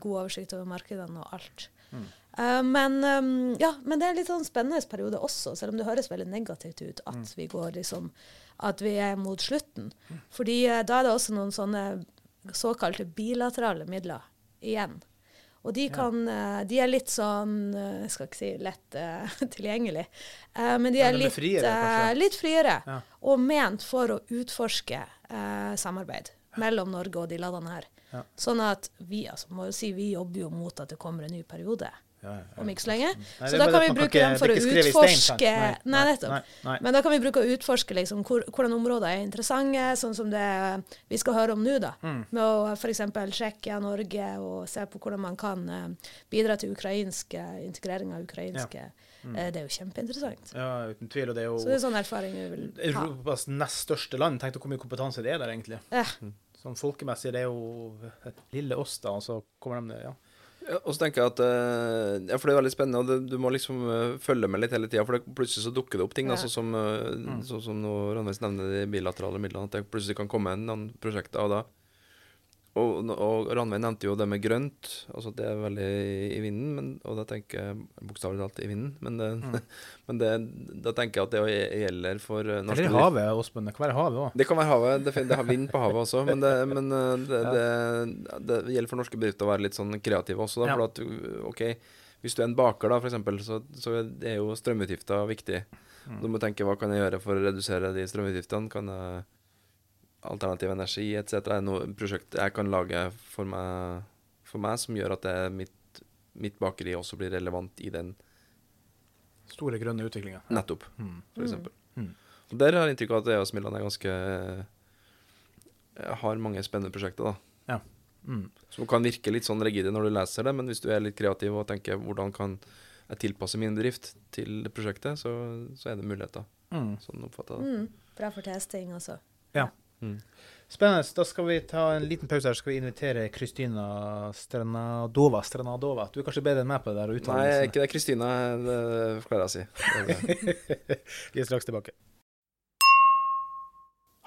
[SPEAKER 3] God oversikt over markedene og alt.
[SPEAKER 1] Mm.
[SPEAKER 3] Uh, men, um, ja, men det er en litt sånn spennende periode også, selv om det høres veldig negativt ut at
[SPEAKER 1] Mm.
[SPEAKER 3] vi går liksom At vi er mot slutten. Fordi uh, da er det også noen sånne såkalte bilaterale midler igjen. Og de, kan, eh, de er litt sånn eh, Jeg skal ikke si lett uh, tilgjengelig, uh, men de
[SPEAKER 1] Ja,
[SPEAKER 3] er
[SPEAKER 1] de er
[SPEAKER 3] litt
[SPEAKER 1] friere, uh,
[SPEAKER 3] litt friere.
[SPEAKER 1] Ja.
[SPEAKER 3] Og ment for å utforske samarbeid mellom Norge og de landene her.
[SPEAKER 1] Ja.
[SPEAKER 3] Sånn at vi altså, må jo si, vi jobber jo mot at det kommer en ny periode
[SPEAKER 1] Ja, ja, ja.
[SPEAKER 3] Om ikke så lenge.
[SPEAKER 1] Nei,
[SPEAKER 3] Så da kan vi bruke dem for å utforske Nei.
[SPEAKER 1] Nei, nei.
[SPEAKER 3] Men da kan vi bruke å utforske liksom, hvor, hvordan områder er interessante, sånn som det vi skal høre om nå. da.
[SPEAKER 1] Mm.
[SPEAKER 3] Med å f.eks. sjekke Norge og se på hvordan man kan eh, bidra til ukrainsk eh, integrering av ukrainske
[SPEAKER 1] Mm.
[SPEAKER 3] eh, Det er jo kjempeinteressant.
[SPEAKER 1] Ja, uten tvil. Og det er jo
[SPEAKER 3] Så det er sånn erfaring vi vil ha.
[SPEAKER 1] Europas nest største land. Tenk deg hvor mye kompetanse det er der, egentlig.
[SPEAKER 3] Eh.
[SPEAKER 1] Sånn folkemessig, det er jo et lille oss, da, og så kommer de ja.
[SPEAKER 2] Ja, og så tenker jeg at eh, Ja, for det er veldig spennende, og det, du må liksom eh, følge med litt hele tida. For det, plutselig så dukker det opp ting, da,
[SPEAKER 3] Ja.
[SPEAKER 2] sånn som, uh, så, som nå Randveis nevner de bilaterale midlene. At det plutselig kan komme en noen prosjekter. Og da og, og Ranveig nevnte jo det med grønt. altså Det er veldig i vinden, men, og da tenker jeg bokstavelig talt i vinden. Men, det,
[SPEAKER 1] Mm.
[SPEAKER 2] men det, da tenker jeg at det gjelder for eh, norske
[SPEAKER 1] Eller havet, Åsmund. Det kan være havet òg.
[SPEAKER 2] det kan være havet. Det, det har vind på havet også. Men, det, men uh, det, gjelder for norske bedrifter å være litt sånn kreative også. Da,
[SPEAKER 1] Ja.
[SPEAKER 2] for at, ok, Hvis du er en baker, da, eksempel, så, så er jo strømutgifter viktig.
[SPEAKER 1] Mm.
[SPEAKER 2] Du må tenke hva kan jeg gjøre for å redusere de strømutgiftene. Kan jeg Alternativ energi etc. er noe prosjekt jeg kan lage for meg, for meg som gjør at det, mitt, mitt bakeri også blir relevant i den
[SPEAKER 1] Store grønne utviklinga.
[SPEAKER 2] nettopp,
[SPEAKER 1] Mm.
[SPEAKER 2] for eksempel.
[SPEAKER 1] Mm.
[SPEAKER 2] Og Der har jeg inntrykk av at EOS-midlene er ganske eh, Har mange spennende prosjekter, da.
[SPEAKER 1] Mm.
[SPEAKER 2] Som kan virke litt sånn rigide når du leser det, men hvis du er litt kreativ og tenker hvordan kan jeg tilpasse min drift til det prosjektet, så, så er det muligheter.
[SPEAKER 1] Mm.
[SPEAKER 2] Sånn oppfatter jeg det.
[SPEAKER 3] Mm. Bra for testing også.
[SPEAKER 2] Mm.
[SPEAKER 1] Spennende. Da skal vi ta en liten pause her. Så skal vi invitere Kristina Stranadova. Stranadova. Du er kanskje bedre enn meg på det der
[SPEAKER 2] Nei,
[SPEAKER 1] uttalelsen?
[SPEAKER 2] ikke det Kristina, det klarer jeg å si.
[SPEAKER 1] Vi er straks tilbake.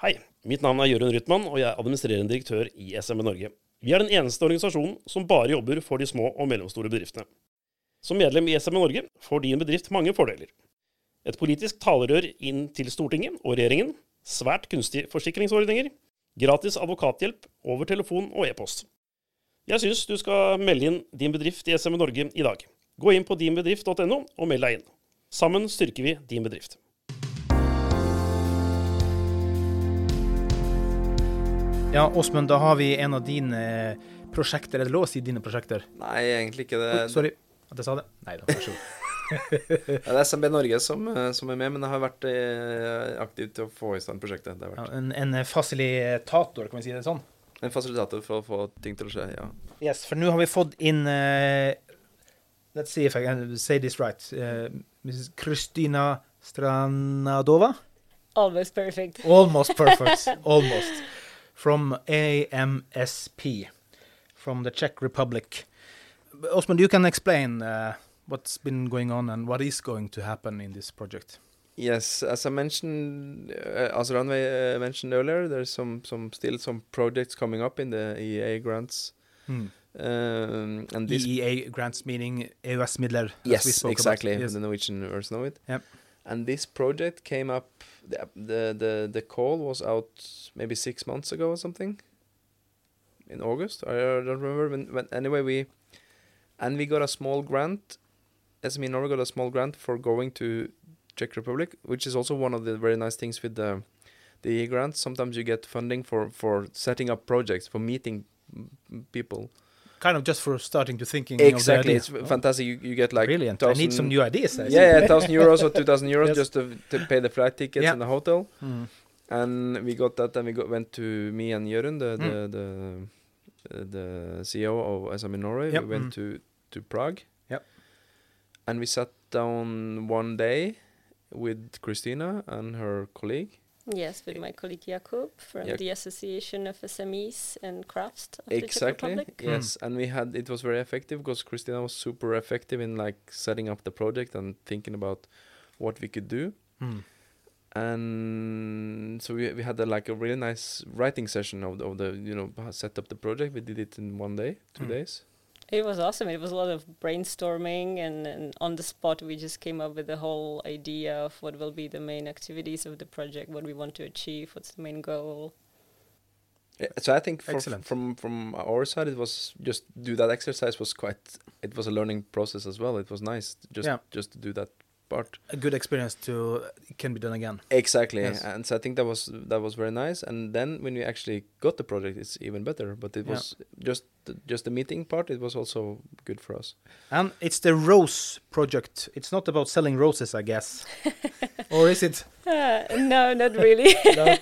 [SPEAKER 4] Hei, mitt navn er Jørund Rytman, og jeg er administrerende direktør i SMB Norge. Vi er den eneste organisasjonen som bare jobber for de små og mellomstore bedriftene. Som medlem i SMB Norge får din bedrift mange fordeler. Et politisk talerør inn til Stortinget og regjeringen, svært kunstige forsikringsordninger, gratis advokathjelp over telefon og e-post. Jeg syns du skal melde inn din bedrift i SME Norge i dag. Gå inn på dinbedrift.no og meld deg inn. Sammen styrker vi din bedrift.
[SPEAKER 1] Ja, Åsmund, da har vi en av dine prosjekter. Er det lov å si dine prosjekter?
[SPEAKER 2] Nei, egentlig ikke det.
[SPEAKER 1] Sorry at jeg sa det. Nei da, vær så god.
[SPEAKER 2] Ja, det er SMB Norge som, eh, som er med, men jeg har vært eh, aktiv til å få i stand prosjektet. Det har
[SPEAKER 1] Ja, en, en fasilitator, kan vi si det sånn?
[SPEAKER 2] en fasilitator for å få ting til å skje, ja.
[SPEAKER 1] Yes, for nå har vi fått inn uh, Let's see if I can say this right. Uh, Mrs. Kristina Stranadova?
[SPEAKER 5] Almost perfect.
[SPEAKER 1] Almost perfect. Almost. From AMSP, from the Czech Republic. Osmond, you can explain uh, what's been going on and what is going to happen in this project.
[SPEAKER 2] Yes, as I mentioned, uh, as Ranveig uh, mentioned earlier, there's some, some still some projects coming up in the EEA grants.
[SPEAKER 1] Hmm.
[SPEAKER 2] Um, and this
[SPEAKER 1] EEA grants meaning EØS-midler. as we
[SPEAKER 2] Yes,
[SPEAKER 1] spoke
[SPEAKER 2] exactly.
[SPEAKER 1] Yes.
[SPEAKER 2] The Norwegian version of it.
[SPEAKER 1] Yep.
[SPEAKER 2] And this project came up. The, the the the call was out maybe six months ago or something. In August, I don't remember. When, when anyway we, and we got a small grant. SME Norway got a small grant for going to Czech Republic, which is also one of the very nice things with the the grants. Sometimes you get funding for for setting up projects for meeting mm, people.
[SPEAKER 1] Kind of just for starting to thinking
[SPEAKER 2] Exactly, it's f- fantastic. You, you get like
[SPEAKER 1] Brilliant. I need some new ideas. I
[SPEAKER 2] yeah, yeah, thousand euros or two thousand euros
[SPEAKER 1] Yes.
[SPEAKER 2] just to, to pay the flight tickets
[SPEAKER 1] Yeah.
[SPEAKER 2] and the hotel.
[SPEAKER 1] Mm.
[SPEAKER 2] And we got that, and we got, went to me and Jørund, the the
[SPEAKER 1] Mm.
[SPEAKER 2] the, uh, the CEO of SM in Norway.
[SPEAKER 1] Yep.
[SPEAKER 2] We went
[SPEAKER 1] Mm.
[SPEAKER 2] to to Prague.
[SPEAKER 1] Yep.
[SPEAKER 2] And we sat down one day with Christina and her colleague.
[SPEAKER 5] Yes, with my colleague Jakub from
[SPEAKER 2] Yeah.
[SPEAKER 5] the Association of SMEs and Crafts of
[SPEAKER 2] Exactly.
[SPEAKER 5] Republic.
[SPEAKER 2] Yes, and we had it was very effective because Christina was super effective in like setting up the project and thinking about what we could do.
[SPEAKER 1] Mm.
[SPEAKER 2] and so we we had a, like a really nice writing session of the, of the you know set up the project. We did it in one day, two
[SPEAKER 1] Mm.
[SPEAKER 2] days.
[SPEAKER 5] It was awesome. It was a lot of brainstorming, and, and on the spot, we just came up with the whole idea of what will be the main activities of the project, what we want to achieve, what's the main goal.
[SPEAKER 2] Yeah, so I think for,
[SPEAKER 1] Excellent.
[SPEAKER 2] from from our side, it was just do that exercise was quite. It was a learning process as well. It was nice just
[SPEAKER 1] Yeah.
[SPEAKER 2] just to do that part.
[SPEAKER 1] A good experience to can be done again.
[SPEAKER 2] Exactly,
[SPEAKER 1] Yes.
[SPEAKER 2] and so I think that was that was very nice. And then when we actually got the project, it's even better. But it
[SPEAKER 1] Yeah.
[SPEAKER 2] was just the, just the meeting part. It was also good for us.
[SPEAKER 1] And it's the Rose project. It's not about selling roses, I guess. or is it?
[SPEAKER 5] Uh, no, not really.
[SPEAKER 1] No?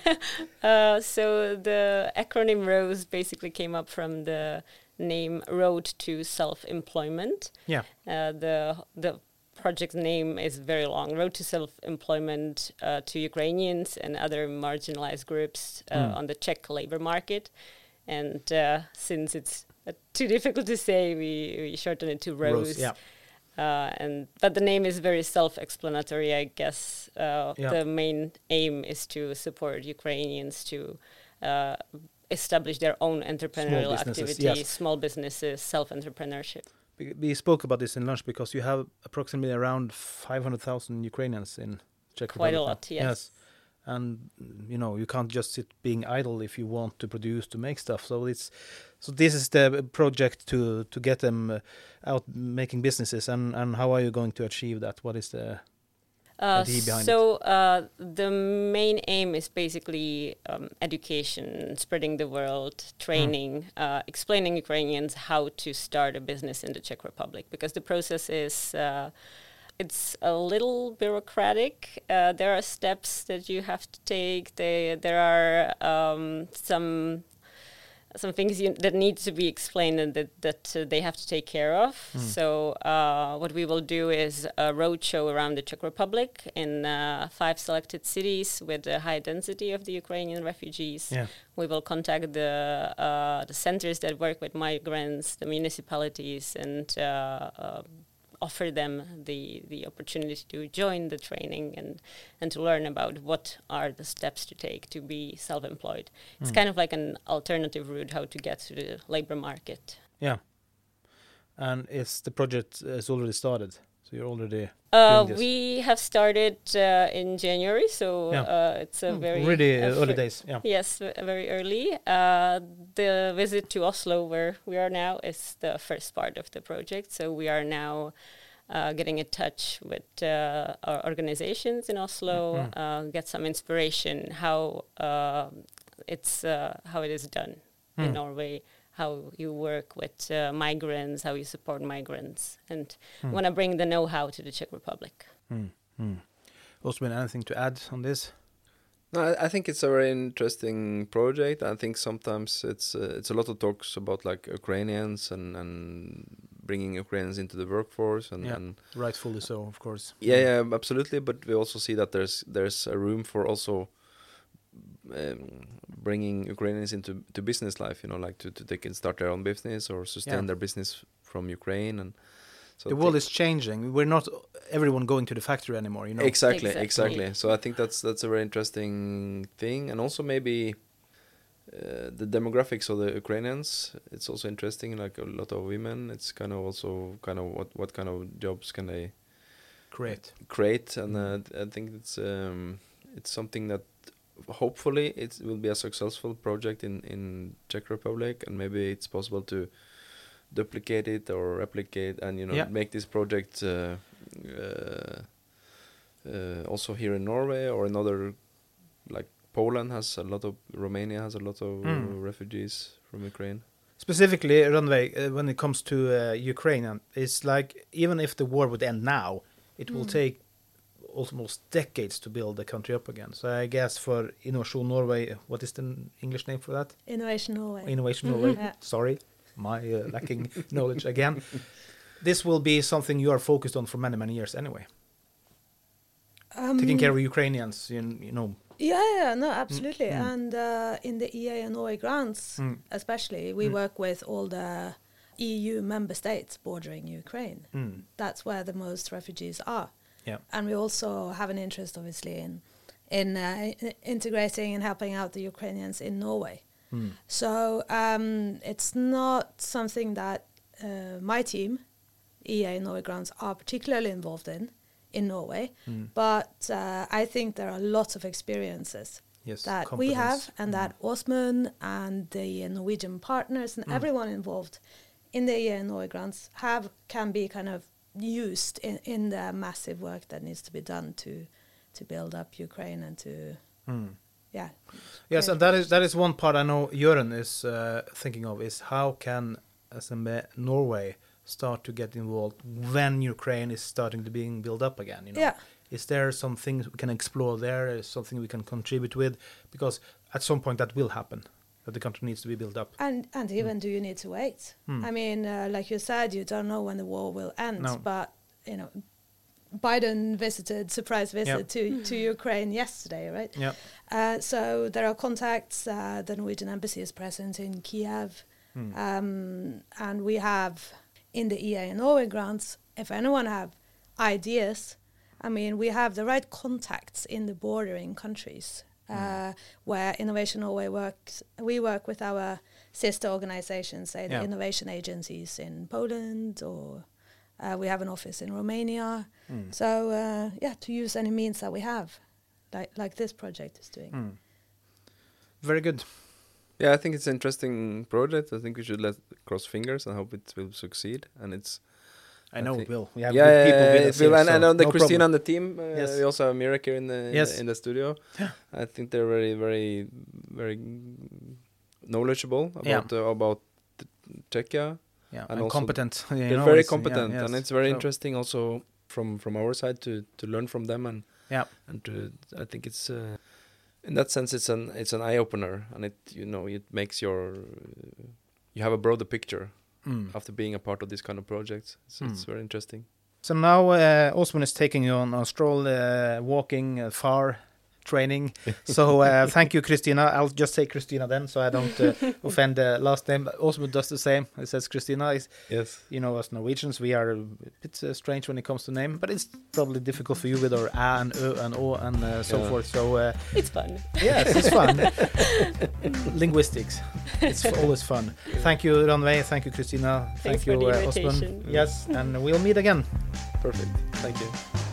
[SPEAKER 5] uh, so the acronym ROSE basically came up from the name Road to Self-Employment.
[SPEAKER 1] Yeah.
[SPEAKER 5] Uh, the the project name is very long. Road to Self-Employment uh, to Ukrainians and other marginalized groups uh,
[SPEAKER 1] Mm.
[SPEAKER 5] on the Czech labor market. And uh, since it's uh, too difficult to say, we, we shorten it to Rose.
[SPEAKER 1] yeah.
[SPEAKER 5] Uh, and but the name is very self-explanatory, I guess. Uh,
[SPEAKER 1] Yeah.
[SPEAKER 5] The main aim is to support Ukrainians to uh, establish their own entrepreneurial
[SPEAKER 1] businesses,
[SPEAKER 5] activity,
[SPEAKER 1] yes.
[SPEAKER 5] small businesses, self-entrepreneurship.
[SPEAKER 1] We, spoke about this in lunch because you have approximately around 500,000 Ukrainians in Czech
[SPEAKER 5] Quite a
[SPEAKER 1] Republic now.
[SPEAKER 5] lot, yes.
[SPEAKER 1] yes. And you know, you can't just sit being idle if you want to produce to make stuff. So it's so this is the project to to get them uh, out making businesses and and how are you going to achieve that? What is the
[SPEAKER 5] Uh,
[SPEAKER 1] idea behind it?
[SPEAKER 5] so uh, the main aim is basically um, education, spreading the word, training, uh, explaining Ukrainians how to start a business in the Czech Republic because the process is. Uh, it's a little bureaucratic. Uh, there are steps that you have to take. They, there are um, some some things you, that need to be explained and that, that uh, they have to take care of. So uh, what we will do is a roadshow around the Czech Republic in uh, five selected cities with a high density of the Ukrainian refugees.
[SPEAKER 1] Yeah.
[SPEAKER 5] We will contact the uh, the centers that work with migrants, the municipalities, and uh, uh, offer them the the opportunity to join the training and and to learn about what are the steps to take to be self-employed. It's hmm. kind of like an alternative route how to get to the labor market.
[SPEAKER 1] Yeah. And it's the project uh, is already started. So you're already
[SPEAKER 5] Uh, we have started uh, in January, so
[SPEAKER 1] Yeah.
[SPEAKER 5] uh, it's a
[SPEAKER 1] Mm,
[SPEAKER 5] very
[SPEAKER 1] really early days. Yeah.
[SPEAKER 5] Yes, very early. Uh, the visit to Oslo, where we are now, is the first part of the project. So we are now uh, getting in touch with uh, our organizations in Oslo,
[SPEAKER 1] Mhm.
[SPEAKER 5] uh, get some inspiration how uh, it's uh, how it is done in
[SPEAKER 1] Mm.
[SPEAKER 5] Norway, how you work with uh, migrants, how you support migrants, and
[SPEAKER 1] Mm.
[SPEAKER 5] want to bring the know-how to the Czech Republic.
[SPEAKER 1] Mm. Mm. Osman, anything to add on this?
[SPEAKER 2] No, I, I think it's a very interesting project. I think sometimes it's uh, it's a lot of talks about like Ukrainians and and bringing Ukrainians into the workforce and,
[SPEAKER 1] Yeah.
[SPEAKER 2] and
[SPEAKER 1] Rightfully so, of course.
[SPEAKER 2] yeah, yeah, absolutely. But we also see that there's there's a room for also um, bringing Ukrainians into to business life. You know, like to, to they can start their own business or sustain
[SPEAKER 1] Yeah.
[SPEAKER 2] their business from Ukraine and. So
[SPEAKER 1] the world
[SPEAKER 2] think-
[SPEAKER 1] is changing. We're not everyone going to the factory anymore. You know.
[SPEAKER 2] Exactly,
[SPEAKER 5] Exactly.
[SPEAKER 2] exactly. So I think that's that's a very interesting thing, and also maybe uh, the demographics of the Ukrainians. It's also interesting. Like a lot of women. It's kind of also kind of what what kind of jobs can they
[SPEAKER 1] Great.
[SPEAKER 2] create, and uh, I think it's um, it's something that hopefully it will be a successful project in in Czech Republic, and maybe it's possible to duplicate it or replicate, and you know
[SPEAKER 1] Yeah.
[SPEAKER 2] make this project uh, uh, uh, also here in Norway or another like Poland has a lot of Romania has a lot of
[SPEAKER 1] Mm.
[SPEAKER 2] refugees from Ukraine.
[SPEAKER 1] Specifically, Runway, uh, when it comes to uh, Ukraine, it's like even if the war would end now, it will
[SPEAKER 3] Mm.
[SPEAKER 1] take almost decades to build the country up again. So I guess for Innovation Norway, what is the English name for that?
[SPEAKER 3] Innovation Norway.
[SPEAKER 1] Innovation Norway.
[SPEAKER 3] Yeah.
[SPEAKER 1] Sorry, my uh, lacking knowledge again. This will be something you are focused on for many, many years anyway. Taking
[SPEAKER 3] Um,
[SPEAKER 1] care of Ukrainians, you, you know.
[SPEAKER 3] Yeah, yeah, no, absolutely.
[SPEAKER 1] mm.
[SPEAKER 3] And uh, in the EA and Norway grants,
[SPEAKER 1] Mm.
[SPEAKER 3] especially, we
[SPEAKER 1] Mm.
[SPEAKER 3] work with all the EU member states bordering Ukraine.
[SPEAKER 1] Mm.
[SPEAKER 3] That's where the most refugees are.
[SPEAKER 1] Yeah.
[SPEAKER 3] And we also have an interest, obviously, in in uh, integrating and helping out the Ukrainians in Norway.
[SPEAKER 1] Mm.
[SPEAKER 3] So um, it's not something that uh, my team, EA Norway Grants, are particularly involved in in Norway.
[SPEAKER 1] Mm.
[SPEAKER 3] But uh, I think there are lots of experiences
[SPEAKER 1] Yes.
[SPEAKER 3] that we have and
[SPEAKER 1] Mm.
[SPEAKER 3] that Osman and the Norwegian partners and
[SPEAKER 1] Mm.
[SPEAKER 3] everyone involved in the EA Norway grants have can be kind of used in, in the massive work that needs to be done to to build up Ukraine and to
[SPEAKER 1] Mm.
[SPEAKER 3] yeah
[SPEAKER 1] Yes, and that is that is one part I know Jørgen is uh, thinking of is how can SMB Norway start to get involved when Ukraine is starting to being built up again? You know,
[SPEAKER 3] yeah
[SPEAKER 1] is there some things we can explore there? Is something we can contribute with? Because at some point that will happen. That the country needs to be built up.
[SPEAKER 3] and and even do you need to wait
[SPEAKER 1] Mm.
[SPEAKER 3] I mean uh, like you said you don't know when the war will end
[SPEAKER 1] No.
[SPEAKER 3] but you know Biden visited surprise visit to to Ukraine yesterday right
[SPEAKER 1] Yeah.
[SPEAKER 3] Uh, so there are contacts. Uh, the Norwegian embassy is present in Kiev,
[SPEAKER 1] Mm.
[SPEAKER 3] um, and we have in the EA and Norway grants. If anyone have ideas, I mean, we have the right contacts in the bordering countries uh, where Innovation Norway works. We work with our sister organizations, say
[SPEAKER 1] Yeah.
[SPEAKER 3] the innovation agencies in Poland, or uh, we have an office in Romania.
[SPEAKER 1] Mm.
[SPEAKER 3] So uh, yeah, to use any means that we have, like like this project is doing.
[SPEAKER 1] Mm. Very good.
[SPEAKER 2] Yeah, I think it's an interesting project. I think we should let cross fingers and hope it will succeed. And it's
[SPEAKER 1] I know will. We have
[SPEAKER 2] yeah,
[SPEAKER 1] good
[SPEAKER 2] yeah,
[SPEAKER 1] people
[SPEAKER 2] yeah,
[SPEAKER 1] us
[SPEAKER 2] will. and,
[SPEAKER 1] so
[SPEAKER 2] and on the
[SPEAKER 1] no
[SPEAKER 2] Christine
[SPEAKER 1] problem.
[SPEAKER 2] on the team, uh,
[SPEAKER 1] Yes.
[SPEAKER 2] we also have Mirek here in the in,
[SPEAKER 1] Yes.
[SPEAKER 2] the in the studio.
[SPEAKER 1] Yeah.
[SPEAKER 2] I think they're very, very, very knowledgeable about
[SPEAKER 1] Yeah.
[SPEAKER 2] uh, about Czechia.
[SPEAKER 1] Yeah,
[SPEAKER 2] and
[SPEAKER 1] and, competent. you
[SPEAKER 2] They're
[SPEAKER 1] know,
[SPEAKER 2] very
[SPEAKER 1] yeah,
[SPEAKER 2] competent, and it's very
[SPEAKER 1] So,
[SPEAKER 2] interesting also from from our side to to learn from them and
[SPEAKER 1] Yeah.
[SPEAKER 2] and to I think it's uh, in that sense, it's an it's an eye opener, and it you know it makes your you have a broader picture
[SPEAKER 1] Mm.
[SPEAKER 2] after being a part of this kind of projects. So it's very interesting.
[SPEAKER 1] So now uh, Osman is taking you on a stroll, uh, walking uh, far training. So uh, thank you, Christina. I'll just say Christina then, so I don't uh, offend the last name. But Osman does the same. It says Christina. Is
[SPEAKER 2] Yes.
[SPEAKER 1] you know, as Norwegians, we are a bit uh, strange when it comes to name, but it's probably difficult for you with our a and ö and o and uh, so
[SPEAKER 2] Yeah.
[SPEAKER 1] forth. So uh,
[SPEAKER 5] It's fun.
[SPEAKER 1] yes, it's fun. Linguistics, it's always fun. Thank you, Ranveig. Thank you, Christina.
[SPEAKER 5] Thanks
[SPEAKER 1] Thank you,
[SPEAKER 5] for the
[SPEAKER 1] uh, Osman. Yes, and we'll meet again.
[SPEAKER 2] Perfect. Thank you.